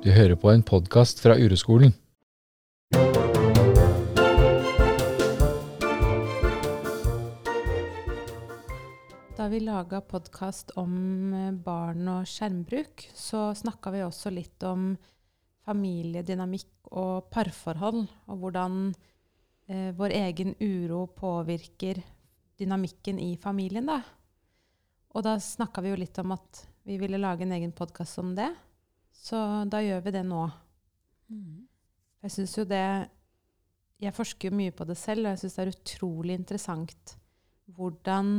Du hører på en podkast fra Ureskolen. Da vi laga podkast om eh, barn og skjermbruk, så snakka vi også litt om familiedynamikk og parforhold, og hvordan eh, vår egen uro påvirker dynamikken i familien, da. Og da snakka vi jo litt om at vi ville lage en egen podkast om det. Så da gjør vi det nå. Jeg syns jo det Jeg forsker jo mye på det selv, og jeg syns det er utrolig interessant hvordan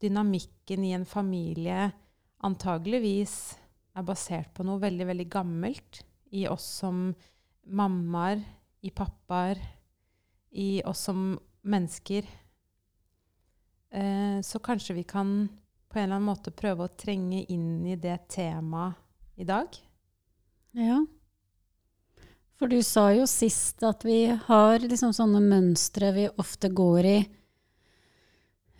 dynamikken i en familie antageligvis er basert på noe veldig, veldig gammelt i oss som mammaer, i pappaer, i oss som mennesker. Eh, så kanskje vi kan på en eller annen måte prøve å trenge inn i det temaet i dag. Ja. For du sa jo sist at vi har liksom sånne mønstre vi ofte går i,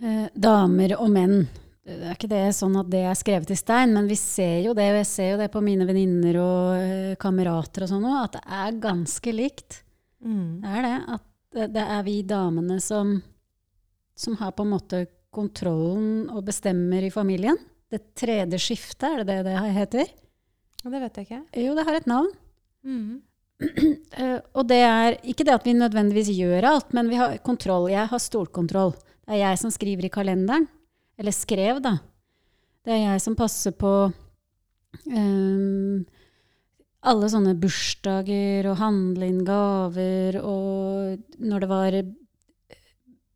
eh, damer og menn. Det er ikke det sånn at det er skrevet i stein, men vi ser jo det, og jeg ser jo det på mine venninner og eh, kamerater og sånn òg, at det er ganske likt. Det er det. At det er vi damene som, som har på en måte kontrollen og bestemmer i familien. Det tredje skiftet, er det det det heter? Og det vet jeg ikke. Jo, det har et navn. Mm. Uh, og det er ikke det at vi nødvendigvis gjør alt, men vi har kontroll. Jeg har stolkontroll. Det er jeg som skriver i kalenderen. Eller skrev, da. Det er jeg som passer på um, alle sånne bursdager og handle inn gaver og når det var eh,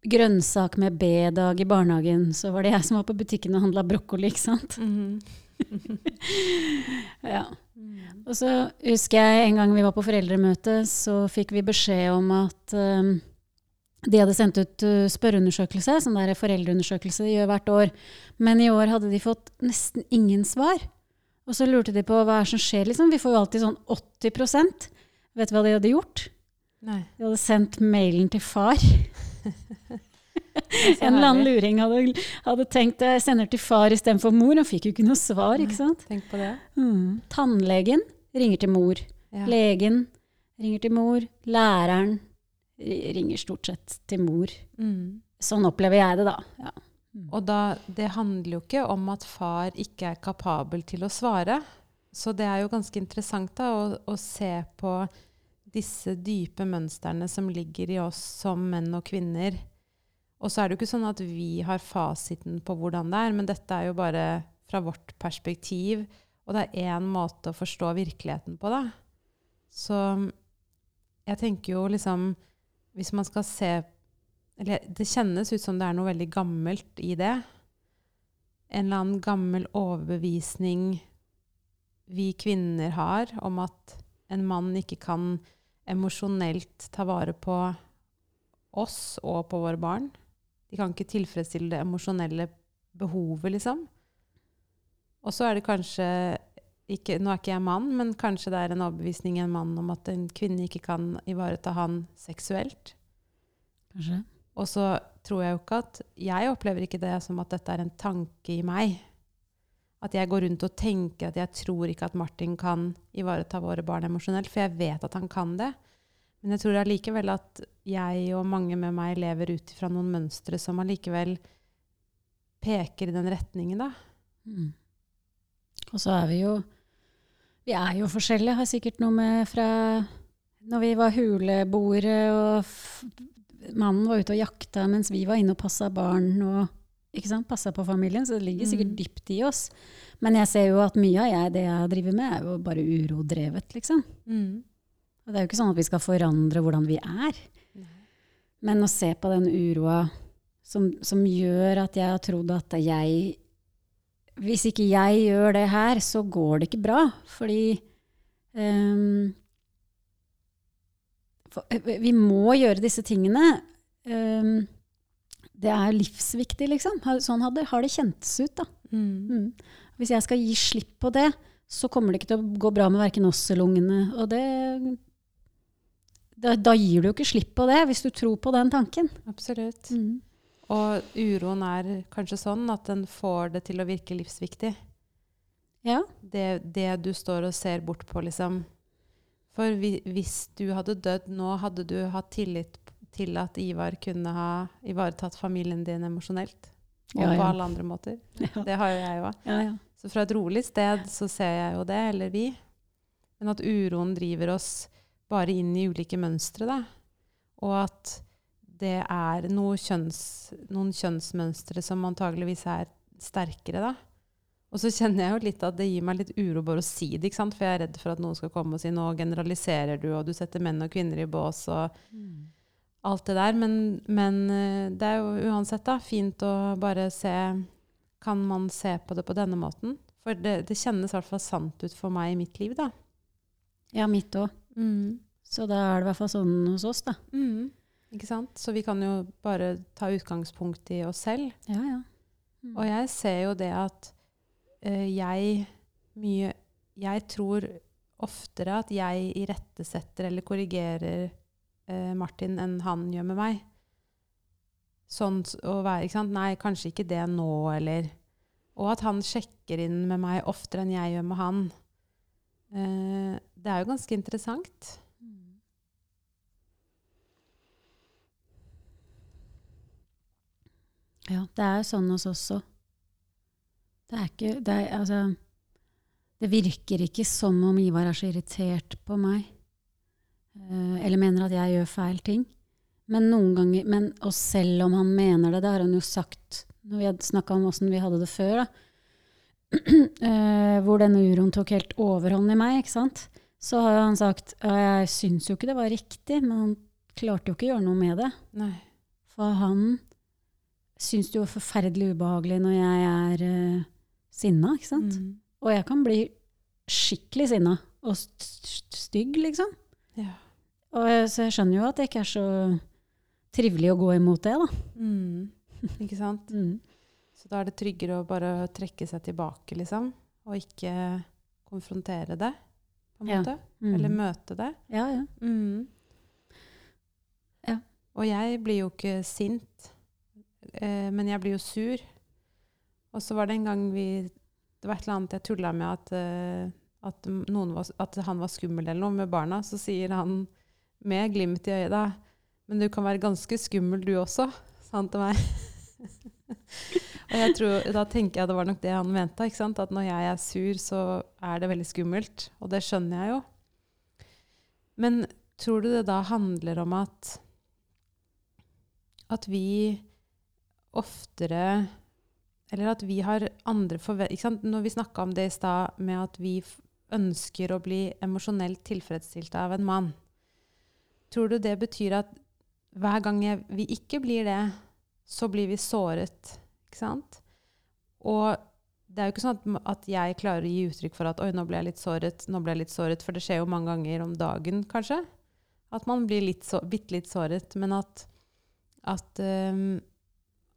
grønnsak med B-dag i barnehagen, så var det jeg som var på butikken og handla brokkoli, ikke sant? Mhm. Ja. Og så husker jeg en gang vi var på foreldremøte, så fikk vi beskjed om at um, de hadde sendt ut uh, spørreundersøkelse, sånn der foreldreundersøkelse de gjør hvert år. Men i år hadde de fått nesten ingen svar. Og så lurte de på hva er som skjer, liksom. Vi får jo alltid sånn 80% Vet du hva de hadde gjort? Nei. De hadde sendt mailen til far. En eller annen luring hadde, hadde tenkt jeg sender til far istedenfor mor, og fikk jo ikke noe svar, ikke sant? Tenk på det. Mm. Tannlegen ringer til mor. Ja. Legen ringer til mor. Læreren ringer stort sett til mor. Mm. Sånn opplever jeg det, da. Ja. Og da, det handler jo ikke om at far ikke er kapabel til å svare. Så det er jo ganske interessant da, å, å se på disse dype mønstrene som ligger i oss som menn og kvinner. Og så er det jo ikke sånn at vi har fasiten på hvordan det er, men dette er jo bare fra vårt perspektiv. Og det er én måte å forstå virkeligheten på, da. Så jeg tenker jo liksom Hvis man skal se eller det kjennes ut som det er noe veldig gammelt i det. En eller annen gammel overbevisning vi kvinner har om at en mann ikke kan emosjonelt ta vare på oss og på våre barn. De kan ikke tilfredsstille det emosjonelle behovet, liksom. Og så er det kanskje ikke, Nå er ikke jeg mann, men kanskje det er en overbevisning i en mann om at en kvinne ikke kan ivareta han seksuelt. Kanskje. Og så tror jeg jo ikke at Jeg opplever ikke det som at dette er en tanke i meg. At jeg går rundt og tenker at jeg tror ikke at Martin kan ivareta våre barn emosjonelt, for jeg vet at han kan det. Men jeg tror allikevel at jeg og mange med meg lever ut ifra noen mønstre som allikevel peker i den retningen, da. Mm. Og så er vi jo Vi er jo forskjellige. Har sikkert noe med fra når vi var huleboere og mannen var ute og jakta mens vi var inne og passa barn og ikke sant, passa på familien. Så det ligger sikkert Mm. dypt i oss. Men jeg ser jo at mye av jeg, det jeg driver med, er jo bare urodrevet, liksom. Mm. Og det er jo ikke sånn at vi skal forandre hvordan vi er. Men å se på den uroa som, som gjør at jeg har trodd at jeg Hvis ikke jeg gjør det her, så går det ikke bra. Fordi um, for, eh, Vi må gjøre disse tingene. Um, det er livsviktig, liksom. Sånn hadde, har det kjentes ut, da. Mm. Mm. Hvis jeg skal gi slipp på det, så kommer det ikke til å gå bra med verken oss eller ungene. Og det da, da gir du jo ikke slipp på det, hvis du tror på den tanken. Absolutt. Mm. Og uroen er kanskje sånn at den får det til å virke livsviktig. Ja. Det, det du står og ser bort på, liksom. For vi, hvis du hadde dødd nå, hadde du hatt tillit til at Ivar kunne ha ivaretatt familien din emosjonelt? Og Ja, på alle andre måter. Ja. Det har jo jeg òg. Ja, ja. Så fra et rolig sted så ser jeg jo det, eller vi. Men at uroen driver oss bare inn i ulike mønstre, da. Og at det er noe kjønns, noen kjønnsmønstre som antageligvis er sterkere, da. Og så kjenner jeg jo litt at det gir meg litt uro bare å si det, ikke sant? for jeg er redd for at noen skal komme og si nå generaliserer du, og du setter menn og kvinner i bås og alt det der. Men, men eh, det er jo uansett da, fint å bare se Kan man se på det på denne måten? For det, det kjennes i hvert fall sant ut for meg i mitt liv, da. ja mitt òg. Mm. Så da er det i hvert fall sånn hos oss, da. Mm. Ikke sant? Så vi kan jo bare ta utgangspunkt i oss selv. Ja, ja. Mm. Og jeg ser jo det at uh, jeg mye Jeg tror oftere at jeg irettesetter eller korrigerer uh, Martin enn han gjør med meg. Sånn å være ikke sant? Nei, kanskje ikke det nå, eller Og at han sjekker inn med meg oftere enn jeg gjør med han. Eh, det er jo ganske interessant. Ja, det er sånn hos oss også. Det er ikke det, er, altså, det virker ikke som om Ivar er så irritert på meg. eh, eller mener at jeg gjør feil ting. Men noen ganger, men, og selv om han mener det, det har han jo sagt når vi snakka om åssen vi hadde det før, da, eh, hvor denne uroen tok helt overhånd i meg, ikke sant? så har han sagt at jeg syns jo ikke det var riktig, men han klarte jo ikke å gjøre noe med det. Nei. For han syns det jo er forferdelig ubehagelig når jeg er uh, sinna, ikke sant? Mm. Og jeg kan bli skikkelig sinna og st st stygg, liksom. Ja. Og jeg, så jeg skjønner jo at det ikke er så trivelig å gå imot det, da. Mm. Ikke sant? Mm. Så da er det tryggere å bare trekke seg tilbake, liksom. Og ikke konfrontere det, på en Ja. måte. Mm. Eller møte det. Ja, ja. Mm. Ja. Og jeg blir jo ikke sint, eh, men jeg blir jo sur. Og så var det en gang vi Det var et eller annet jeg tulla med at, eh, at, var, at han var skummel eller noe med barna. Så sier han med glimt i øyet da Men du kan være ganske skummel du også, sa han til meg. tror, da tenker jeg det var nok det han mente. At når jeg er sur, så er det veldig skummelt. Og det skjønner jeg jo. Men tror du det da handler om at at vi oftere Eller at vi har andre forventninger Når vi snakka om det i stad, med at vi ønsker å bli emosjonelt tilfredsstilt av en mann, tror du det betyr at hver gang jeg, vi ikke blir det, så blir vi såret? Ikke sant? Og det er jo ikke sånn at, at jeg klarer å gi uttrykk for at oi, nå ble jeg litt såret, nå ble jeg litt såret, for det skjer jo mange ganger om dagen, kanskje. At man blir litt så, bitte litt såret. Men at, at, um,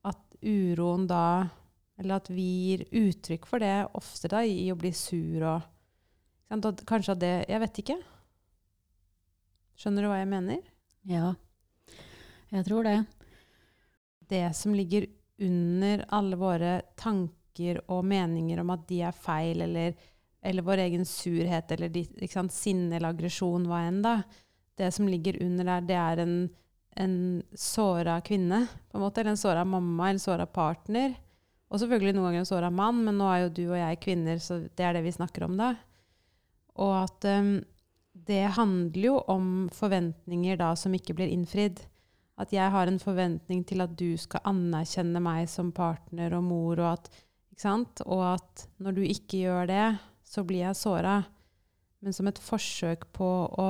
at uroen da Eller at vi gir uttrykk for det ofte da, i å bli sur og Kanskje at det Jeg vet ikke. Skjønner du hva jeg mener? ja. Jeg tror det. det som ligger under alle våre tanker og meninger om at de er feil, eller, eller vår egen surhet, eller de, sant, sinne eller aggresjon, hva enn, da. Det som ligger under der, det er en, en såra kvinne, på en måte, eller en såra mamma, en såra partner. Og selvfølgelig noen ganger en såra mann, men nå er jo du og jeg kvinner, så det er det vi snakker om da. Og at um, det handler jo om forventninger da som ikke blir innfridd. At jeg har en forventning til at du skal anerkjenne meg som partner og mor, og at, og at når du ikke gjør det, så blir jeg såra. Men som et forsøk på å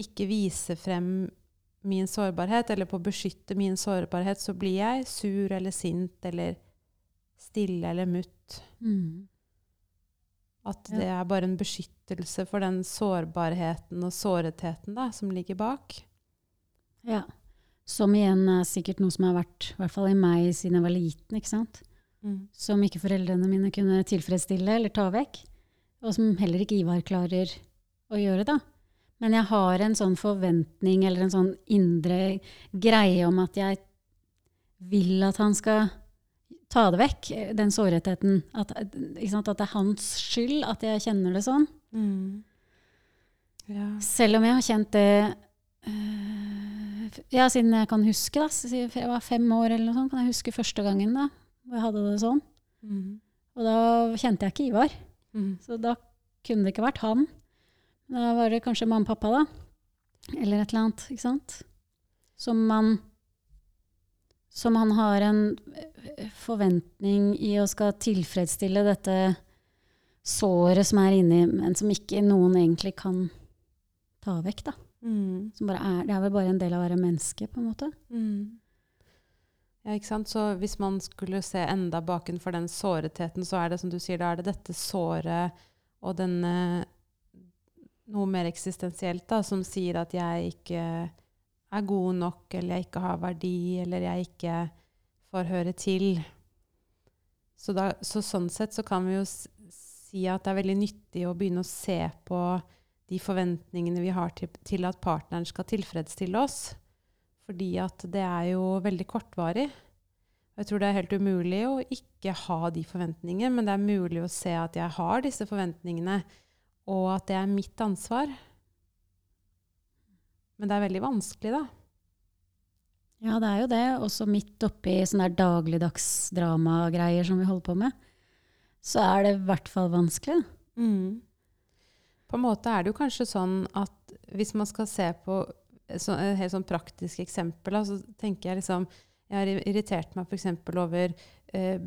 ikke vise frem min sårbarhet, eller på å beskytte min sårbarhet, så blir jeg sur eller sint eller stille eller mutt. Mm. At det er bare en beskyttelse for den sårbarheten og såretheten da, som ligger bak. Ja. Som igjen er sikkert noe som har vært, i hvert fall i meg siden jeg var liten, ikke sant? Som ikke foreldrene mine kunne tilfredsstille eller ta vekk. Og som heller ikke Ivar klarer å gjøre, da. Men jeg har en sånn forventning eller en sånn indre greie om at jeg vil at han skal ta det vekk, den sårheten. At, at det er hans skyld at jeg kjenner det sånn. Mm. Ja. Selv om jeg har kjent det eh, ja, siden jeg kan huske. da, siden Jeg var fem år eller noe sånt, kan jeg huske første gangen da, hvor jeg hadde det sånn. Mm. Og da kjente jeg ikke Ivar. Mm. Så da kunne det ikke vært han. Da var det kanskje mamma og pappa, da. Eller et eller annet, ikke sant. Som man Som han har en eh, forventning i å skal tilfredsstille dette såret som er inni, men som ikke noen egentlig kan ta vekk, da. Mm. Er, det er vel bare en del av å være menneske, på en måte. Mm. Ja, ikke sant? Så hvis man skulle se enda bakenfor den såretheten, så er det som du sier, da er det dette såret og denne noe mer eksistensielt da, som sier at jeg ikke er god nok, eller jeg ikke har verdi, eller jeg ikke får høre til. Så, da, så sånn sett så kan vi jo si at det er veldig nyttig å begynne å se på de forventningene vi har til, til at partneren skal tilfredsstille oss. Fordi at det er jo veldig kortvarig. Jeg tror det er helt umulig å ikke ha de forventningene, men det er mulig å se at jeg har disse forventningene, og at det er mitt ansvar. Men det er veldig vanskelig, da. Ja, det er jo det. Også midt oppi sånne dagligdagsdramagreier som vi holder på med, så er det i hvert fall vanskelig. Mm. På en måte er det jo kanskje sånn at hvis man skal se på så, et helt sånn praktisk eksempel, så tenker jeg liksom Jeg har irritert meg f.eks. over eh,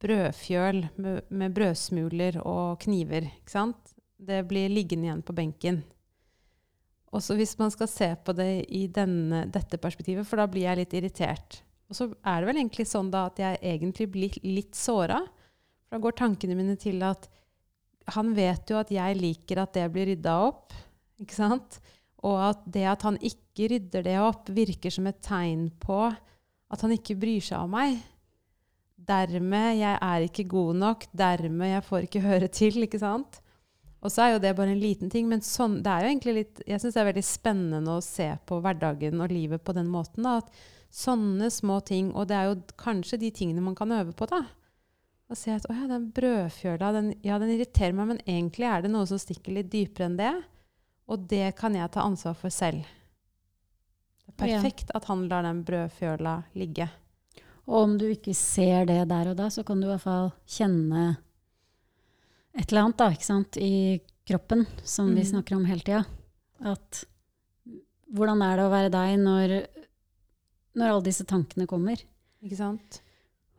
brødfjøl med, med brødsmuler og kniver. Ikke sant? Det blir liggende igjen på benken. Og så hvis man skal se på det i denne, dette perspektivet, for da blir jeg litt irritert. Og så er det vel egentlig sånn da at jeg egentlig blir litt såra. For da går tankene mine til at han vet jo at jeg liker at det blir rydda opp. Ikke sant? Og at det at han ikke rydder det opp, virker som et tegn på at han ikke bryr seg om meg. Dermed jeg er ikke god nok, dermed jeg får ikke høre til. ikke sant? Og så er jo det bare en liten ting, men sånn, det er jo egentlig litt, jeg syns det er veldig spennende å se på hverdagen og livet på den måten. Da, at sånne små ting, og det er jo kanskje de tingene man kan øve på, da. Og se at å ja, den brødfjøla, den, ja, den irriterer meg, men egentlig er det noe som stikker litt dypere enn det. Og det kan jeg ta ansvar for selv. Det er Ja. perfekt at han lar den brødfjøla ligge. Og om du ikke ser det der og da, så kan du i hvert fall kjenne et eller annet da, ikke sant, i kroppen, som vi Mm. snakker om hele tida. At hvordan er det å være deg når, når alle disse tankene kommer? Ikke sant?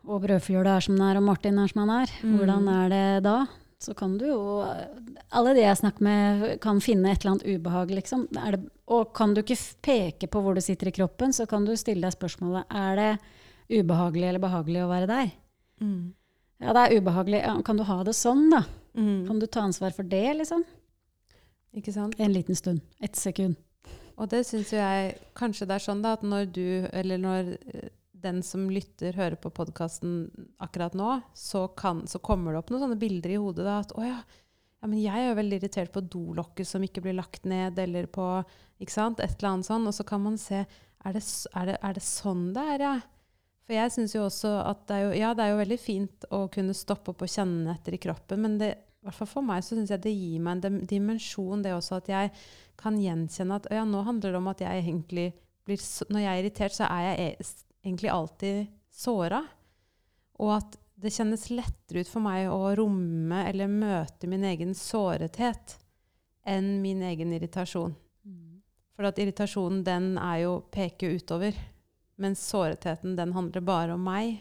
Og brødfjøla er som den er, og Martin er som han er. Mm. Hvordan er det da? Så kan du jo Alle de jeg snakker med, kan finne et eller annet ubehag, liksom. Det, og kan du ikke peke på hvor du sitter i kroppen, så kan du stille deg spørsmålet er det ubehagelig eller behagelig å være der. Mm. Ja, det er ubehagelig. Kan du ha det sånn, da? Mm. Kan du ta ansvar for det, liksom? Ikke sant? En liten stund. Ett sekund. Og det syns jo jeg kanskje det er sånn da, at når du, eller når eh, den som lytter, hører på podkasten akkurat nå, så, kan, så kommer det opp noen sånne bilder i hodet da, at å ja, ja, men jeg er jo veldig irritert på dolokket som ikke blir lagt ned, eller på ikke sant, et eller annet sånn. Og så kan man se er det, er det, er det sånn det er, ja? For jeg syns jo også at det er jo, ja, det er jo veldig fint å kunne stoppe opp og kjenne etter i kroppen, men det, i hvert fall for meg så syns jeg det gir meg en dimensjon, det også at jeg kan gjenkjenne at ja, nå handler det om at jeg egentlig blir Når jeg er irritert, så er jeg e- egentlig alltid såra. Og at det kjennes lettere ut for meg å romme eller møte min egen sårethet enn min egen irritasjon. For at irritasjonen, den er jo peker utover. Mens såretheten, den handler bare om meg.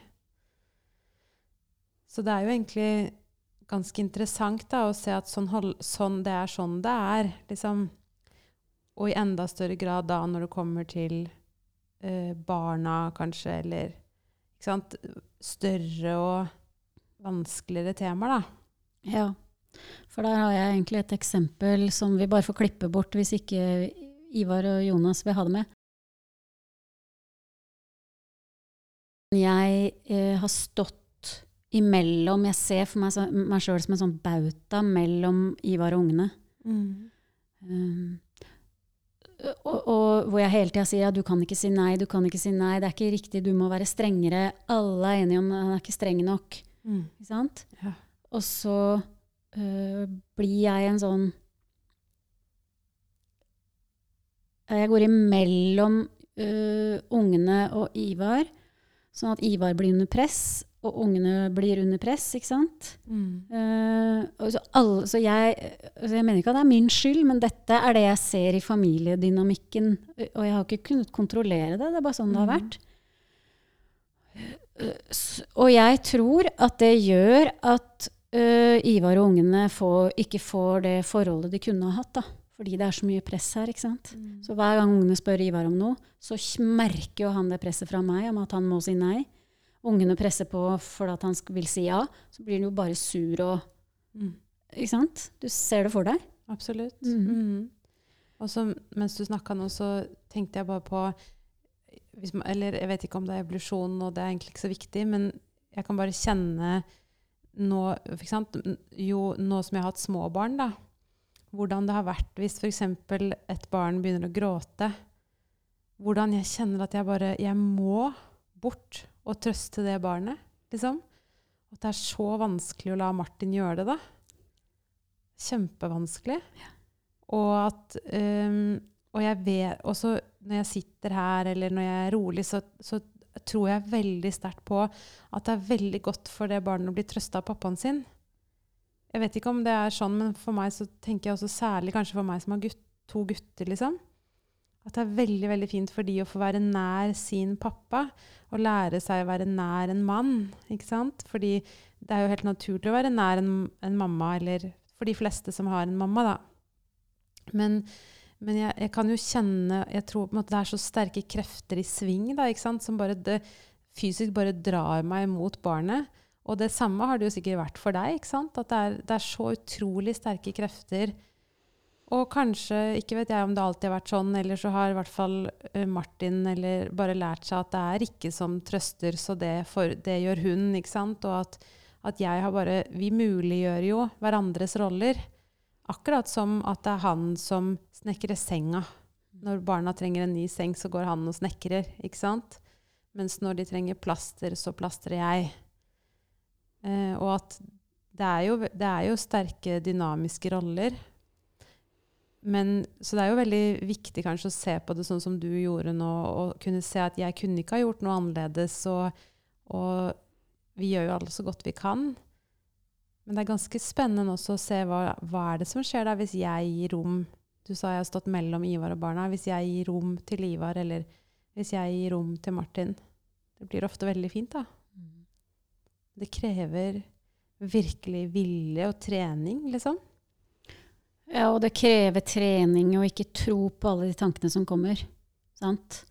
Så det er jo egentlig ganske interessant da, å se at sånn, sånn det er sånn det er. Liksom. Og i enda større grad da når det kommer til eh, barna, kanskje, eller sant? større og vanskeligere temaer, da. Ja. For der har jeg egentlig et eksempel som vi bare får klippe bort hvis ikke Ivar og Jonas vil ha det med. Jeg eh, har stått imellom Jeg ser for meg, så, meg sjøl som en sånn bauta mellom Ivar og ungene. Um, og, og hvor jeg hele tida sier at du kan ikke si nei, du kan ikke si nei, det er ikke riktig, du må være strengere. Alle er enige om at han er ikke streng nok. Mm. Ikke sant? Ja. Og så øh, blir jeg en sånn Jeg går imellom øh, ungene og Ivar, sånn at Ivar blir under press, og ungene blir under press, ikke sant? Mm. Uh, så, alle, så jeg, altså jeg mener ikke at det er min skyld, men dette er det jeg ser i familiedynamikken. Og jeg har ikke kunnet kontrollere det, det er bare sånn det har Mhm. vært. Uh, Og jeg tror at det gjør at uh, Ivar og ungene får, ikke får det forholdet de kunne ha hatt. da. Fordi det er så mye press her. ikke sant? Mm. Så hver gang ungene spør Ivar om noe, så merker jo han det presset fra meg om at han må si nei. Ungene presser på for at han vil si ja. Så blir han jo bare sur og Mm. Ikke sant? Du ser det for deg. Absolutt. Mm. Mhm. Og så mens du snakka nå, så tenkte jeg bare på hvis Eller jeg vet ikke om det er evolusjon, og det er egentlig ikke så viktig, men jeg kan bare kjenne nå Jo, nå som jeg har hatt små barn, da, hvordan det har vært hvis f.eks. et barn begynner å gråte. Hvordan jeg kjenner at jeg bare Jeg må bort og trøste det barnet, liksom. At det er så vanskelig å la Martin gjøre det, da. Kjempevanskelig. Og at um, Og jeg vet også når jeg sitter her, eller når jeg er rolig, så, så tror jeg veldig sterkt på at det er veldig godt for det barnet å bli trøsta av pappaen sin. Jeg vet ikke om det er sånn, men for meg så tenker jeg også særlig kanskje for meg som har gutt, to gutter, liksom. At det er veldig veldig fint for de å få være nær sin pappa og lære seg å være nær en mann. ikke sant? Fordi det er jo helt naturlig å være nær en, en mamma, eller for de fleste som har en mamma, da. Men, men jeg, jeg kan jo kjenne Jeg tror på en måte det er så sterke krefter i sving da, ikke sant? som bare det, fysisk bare drar meg mot barnet. Og det samme har det jo sikkert vært for deg. ikke sant? At det er, det er så utrolig sterke krefter. Og kanskje, ikke vet jeg om det alltid har vært sånn, eller så har i hvert fall eh, Martin eller bare lært seg at det er ikke som trøster, så det, for, det gjør hun. ikke sant? Og at, at jeg har bare Vi muliggjør jo hverandres roller. Akkurat som at det er han som snekrer senga. Når barna trenger en ny seng, så går han og snekrer. ikke sant? Mens når de trenger plaster, så plastrer jeg. Eh, og at det er, jo, det er jo sterke dynamiske roller. Men, så det er jo veldig viktig kanskje å se på det sånn som du gjorde nå, og kunne se at jeg kunne ikke ha gjort noe annerledes. Og, og vi gjør jo alle så godt vi kan. Men det er ganske spennende også å se hva, hva er det som skjer der hvis jeg gir rom Du sa jeg har stått mellom Ivar og barna. Hvis jeg gir rom til Ivar, eller hvis jeg gir rom til Martin Det blir ofte veldig fint, da. Det krever virkelig vilje og trening, liksom. Ja, og det krever trening å ikke tro på alle de tankene som kommer. Sant?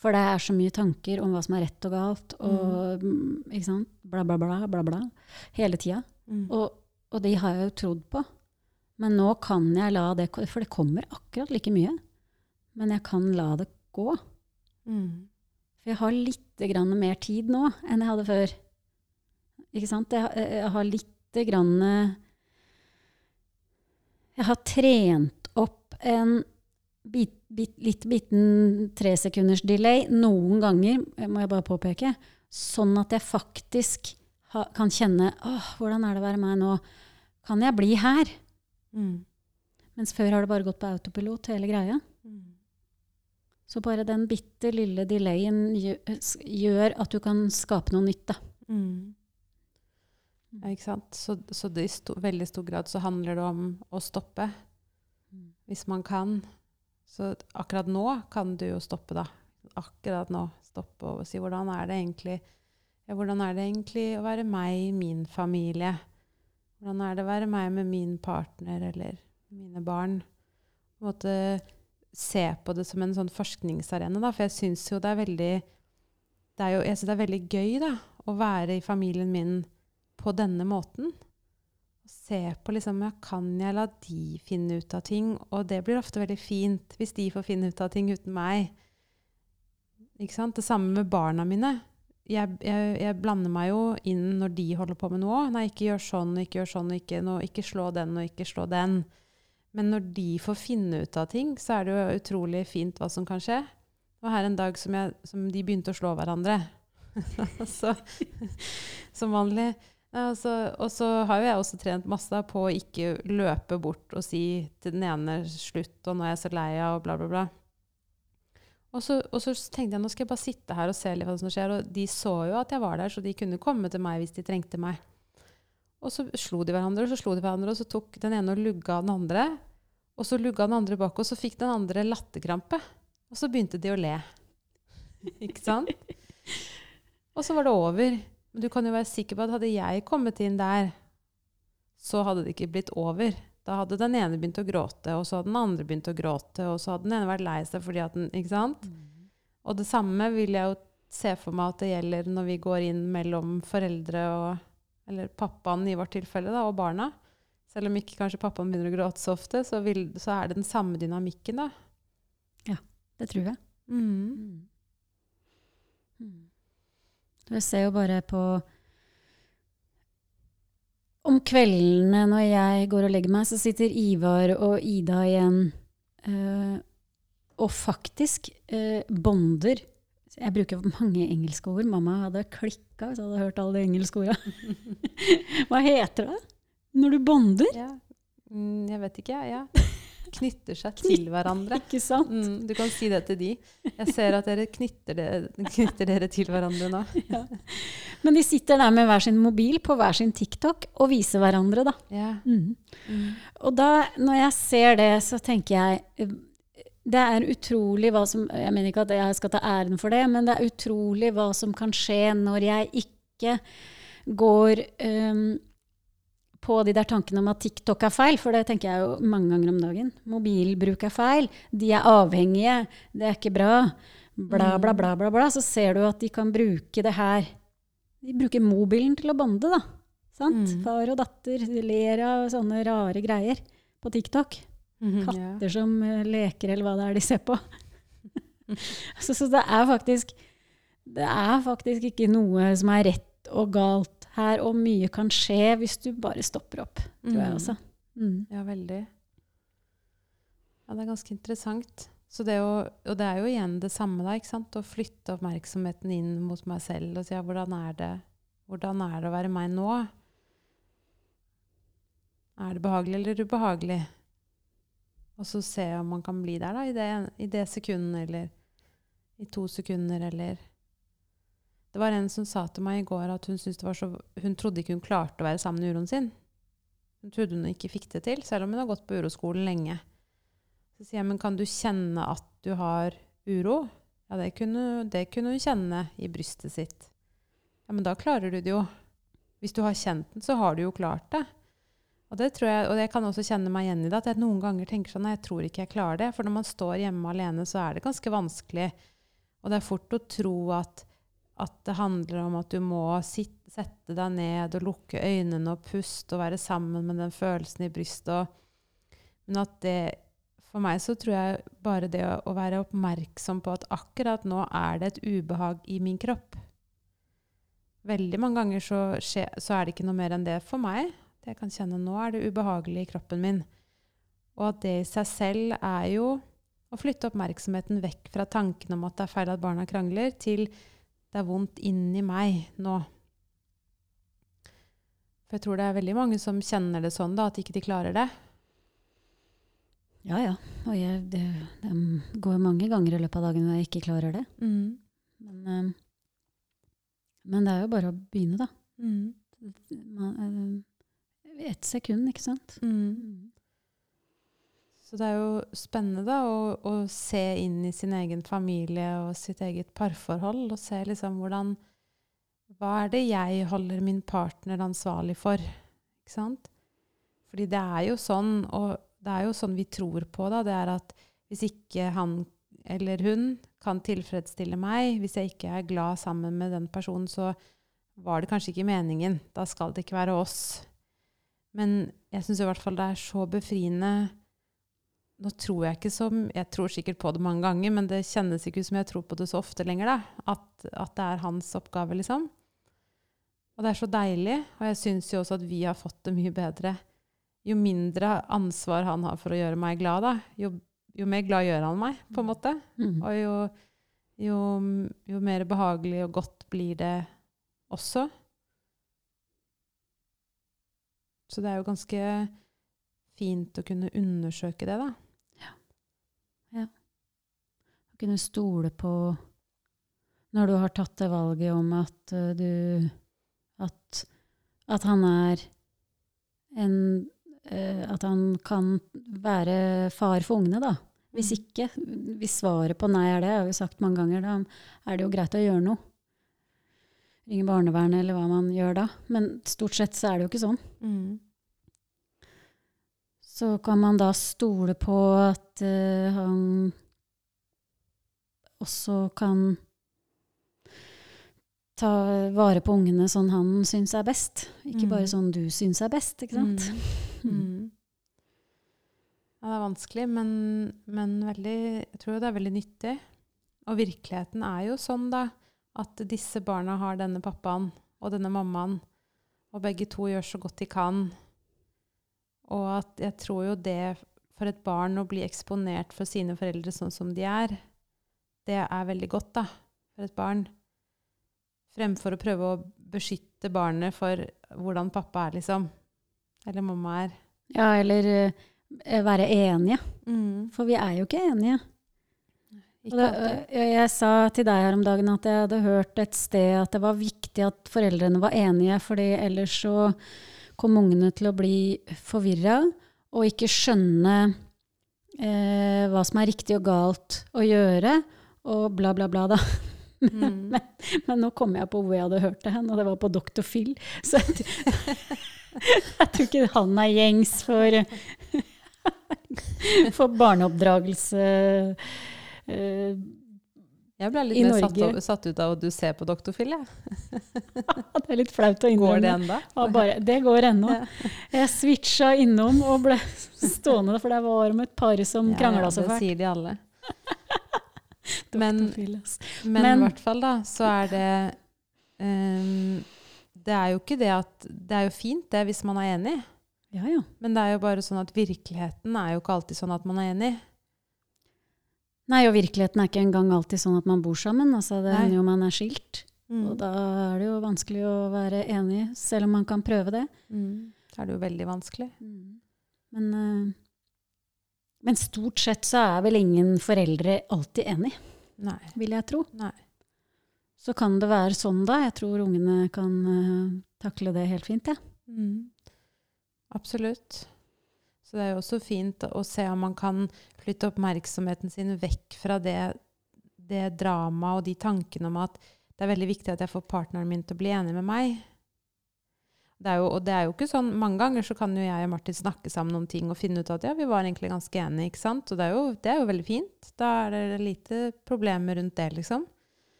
For det er så mye tanker om hva som er rett og galt, og mm, ikke sant? bla, bla, bla, bla, bla. Hele tida. Mm. Og, og de har jeg jo trodd på. Men nå kan jeg la det gå. For det kommer akkurat like mye. Men jeg kan la det gå. Mm. For jeg har litt grann mer tid nå enn jeg hadde før. Ikke sant? Jeg, har- jeg har litt grann Jeg har trent opp en bit, bit, litt biten tresekunders delay noen ganger, må jeg bare påpeke, sånn at jeg faktisk ha, kan kjenne åh, hvordan er det å være meg nå? Kan jeg bli her? Mm. Mens før har det bare gått på autopilot, hele greia. Mm. Så bare den bitte lille delayen gjør, at du kan skape noe nytt, da. Mm. Sant? Så, så det i sto, veldig stor grad så handler det om å stoppe, Mm. hvis man kan. Så akkurat nå kan du jo stoppe, da. Akkurat nå stoppe og si hvordan er det egentlig ja, hvordan er det egentlig å være meg i min familie? Hvordan er det å være meg med min partner eller mine barn? På en måte se på det som en sånn forskningsarena, da. For jeg syns jo det er veldig det er jo, jeg synes det er veldig gøy da, å være i familien min på denne måten. Se på liksom, ja, kan jeg la de finne ut av ting? Og det blir ofte veldig fint hvis de får finne ut av ting uten meg. Ikke sant? Det samme med barna mine. Jeg, jeg, jeg blander meg jo inn når de holder på med noe. Nei, ikke gjør sånn, ikke gjør sånn, ikke, no, ikke slå den og ikke slå den. Men når de får finne ut av ting, så er det jo utrolig fint hva som kan skje. Og her en dag som, jeg, som de begynte å slå hverandre. så, som vanlig. Altså, og så har jo jeg også trent masse på å ikke løpe bort og si til den ene slutt, og nå er jeg så lei av, og bla, bla, bla. Og så, og så tenkte jeg nå skal jeg bare sitte her og se litt hva som skjer. Og de så jo at jeg var der, så de kunne komme til meg hvis de trengte meg. Og så slo de hverandre, og så slo de hverandre, og så tok den ene og lugga den andre. Og så lugga den andre bak, og så fikk den andre latterkrampe. Og så begynte de å le. Ikke sant? Og så var det over. Men du kan jo være sikker på at hadde jeg kommet inn der, så hadde det ikke blitt over. Da hadde den ene begynt å gråte, og så hadde den andre begynt å gråte, og så hadde den ene vært lei seg fordi at den Ikke sant? Mm. Og det samme vil jeg jo se for meg at det gjelder når vi går inn mellom foreldre og Eller pappaen i vårt tilfelle, da, og barna. Selv om ikke kanskje pappaen begynner å gråte så ofte, så, vil, så er det den samme dynamikken, da. Ja. Det tror jeg. Mm. Mm. Jeg ser jo bare på Om kveldene når jeg går og legger meg, så sitter Ivar og Ida igjen eh, og faktisk eh, bonder. Jeg bruker mange engelske ord. Mamma hadde klikka hvis jeg hadde hørt alle de engelske orda. Hva heter det når du bonder? Ja. Mm, jeg vet ikke, jeg. Ja. Knytter seg til hverandre. Ikke sant? Mm, du kan si det til de. Jeg ser at dere knytter dere, knytter dere til hverandre nå. Men de sitter der med hver sin mobil på hver sin TikTok og viser hverandre, da. Ja. Mm. Mm. Og da, når jeg ser det, så tenker jeg eh, Det er utrolig hva som Jeg mener ikke at jeg skal ta æren for det, men det er utrolig hva som kan skje når jeg ikke går um, på de der tankene om at TikTok er feil, for det tenker jeg jo mange ganger om dagen. Mobilbruk er feil. De er avhengige. Det er ikke bra. Bla, bla, bla, bla, bla. Så ser du at de kan bruke det her De bruker mobilen til å bonde, da. Sant? Mm. Far og datter ler av sånne rare greier på TikTok. Mm -hmm, Katter som eh, leker, eller hva det er de ser på. så, så det er faktisk Det er faktisk ikke noe som er rett og galt her, og mye kan skje hvis du bare stopper opp, tror jeg Mm. også. Mm. Ja, veldig. Ja, det er ganske interessant. Så det å, og det er jo igjen det samme, da. ikke sant? Å flytte oppmerksomheten inn mot meg selv og si ja, hvordan er det hvordan er det å være meg nå? Er det behagelig eller ubehagelig? Og så se om man kan bli der da, i det, i det sekundet, eller i to sekunder, eller Det var en som sa til meg i går at hun, så, hun trodde ikke hun klarte å være sammen med uroen sin. Hun trodde hun ikke fikk det til, selv om hun har gått på uroskolen lenge. Så sier jeg, men kan du kjenne at du har uro? Ja, det kunne, det kunne hun kjenne i brystet sitt. Ja, men da klarer du det jo. Hvis du har kjent den, så har du jo klart det. Og det tror jeg, og jeg kan også kjenne meg igjen i det, at jeg noen ganger tenker sånn, nei, jeg tror ikke jeg klarer det. For når man står hjemme alene, så er det ganske vanskelig. Og det er fort å tro at, at det handler om at du må sitte, sette deg ned og lukke øynene og puste og være sammen med den følelsen i brystet. Men at det For meg så tror jeg bare det å, å være oppmerksom på at akkurat nå er det et ubehag i min kropp. Veldig mange ganger så, skje, så er det ikke noe mer enn det for meg. Det jeg kan kjenne nå er det ubehagelig i kroppen min. Og at det i seg selv er jo å flytte oppmerksomheten vekk fra tanken om at det er feil at barna krangler, til det er vondt inni meg nå. For jeg tror det er veldig mange som kjenner det sånn, da, at ikke de klarer det. Ja, ja. Og jeg, det, det går mange ganger i løpet av dagen når jeg ikke klarer det. Men, eh, men det er jo bare å begynne, da. Man, eh, ett sekund, ikke sant? Mm. Så det er jo spennende da, å, å se inn i sin egen familie og sitt eget parforhold, og se liksom hvordan Hva er det jeg holder min partner ansvarlig for? Ikke sant? Fordi det er jo sånn, og det er jo sånn vi tror på, da, det er at hvis ikke han eller hun kan tilfredsstille meg, hvis jeg ikke er glad sammen med den personen, så var det kanskje ikke meningen. Da skal det ikke være oss. Men jeg syns i hvert fall det er så befriende Nå tror jeg ikke som Jeg tror sikkert på det mange ganger, men det kjennes ikke ut som jeg tror på det så ofte lenger, da. At, at det er hans oppgave, liksom. Og det er så deilig. Og jeg syns jo også at vi har fått det mye bedre jo mindre ansvar han har for å gjøre meg glad, da, jo, jo mer glad gjør han meg, på en måte. Mm. Og jo, jo, jo mer behagelig og godt blir det også. Så det er jo ganske fint å kunne undersøke det, da. Kunne stole på Når du har tatt det valget om at eh, du At, at han er en eh, At han kan være far for ungene, da. Hvis Mm. ikke, hvis svaret på nei er det, har vi sagt mange ganger, da er det jo greit å gjøre noe. Ringe barnevernet eller hva man gjør da. Men stort sett så er det jo ikke sånn. Mm. Så kan man da stole på at uh, han også kan ta vare på ungene sånn han syns er best. Ikke Mm. bare sånn du syns er best, ikke sant? Mm. Mm. Ja, det er vanskelig, men, men veldig, jeg tror det er veldig nyttig. Og virkeligheten er jo sånn, da, at disse barna har denne pappaen og denne mammaen, og begge to gjør så godt de kan. Og at jeg tror jo det for et barn å bli eksponert for sine foreldre sånn som de er, det er veldig godt, da, for et barn. Fremfor å prøve å beskytte barnet for hvordan pappa er, liksom. Eller mamma er. Ja, eller eh, være enige. For vi er jo ikke enige. Ikke det, jeg, jeg sa til deg her om dagen at jeg hadde hørt et sted at det var viktig at foreldrene var enige, fordi ellers så kom ungene til å bli forvirra og ikke skjønne eh, hva som er riktig og galt å gjøre, og bla, bla, bla, da. Mm. Men nå kom jeg på hvor jeg hadde hørt det hen, og det var på Dr. Phil. Så jeg, jeg tror ikke han er gjengs for, for barneoppdragelse. uh, Jeg ble litt mer satt, satt ut av at du ser på Dr. Phil. Jeg. Det er litt flaut å Går det enda? Ja, bare, det går ennå. Jeg switcha innom og ble stående, for det var om et par som krangla så fælt. Det sier de alle. Men, men, i hvert fall, da, så er det um, Det er jo ikke det at Det er jo fint, det, hvis man er enig. Ja, ja. Men det er jo bare sånn at virkeligheten er jo ikke alltid sånn at man er enig. Nei, og virkeligheten er ikke engang alltid sånn at man bor sammen. Altså, det hender jo man er skilt. Mm. Og da er det jo vanskelig å være enig, selv om man kan prøve det. Mm. Da er det jo veldig vanskelig. Men, eh, men stort sett så er vel ingen foreldre alltid enig, Nei. vil jeg tro. Nei. Så kan det være sånn, da. Jeg tror ungene kan uh, takle det helt fint, jeg. Ja. Mm. Absolutt. Så det er jo også fint å se om man kan flytte oppmerksomheten sin vekk fra det, det dramaet og de tankene om at det er veldig viktig at jeg får partneren min til å bli enig med meg. Det er jo, og det er jo ikke sånn, Mange ganger så kan jo jeg og Martin snakke sammen om ting og finne ut at ja, vi var egentlig ganske enige. ikke sant? Og det er jo, det er jo veldig fint. Da er det lite problemer rundt det, liksom.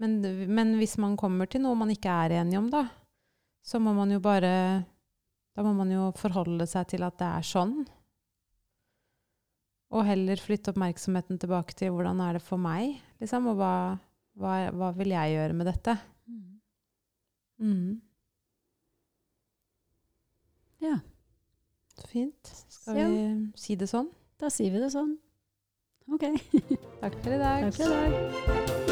Men, men hvis man kommer til noe man ikke er enig om, da, så må man jo bare Da må man jo forholde seg til at det er sånn. Og heller flytte oppmerksomheten tilbake til hvordan er det for meg, liksom, og hva, hva, hva vil jeg gjøre med dette? Mm. Ja. Så fint. Skal Ja. vi si det sånn? Da sier vi det sånn. Ok. Takk for i dag. Takk for i dag.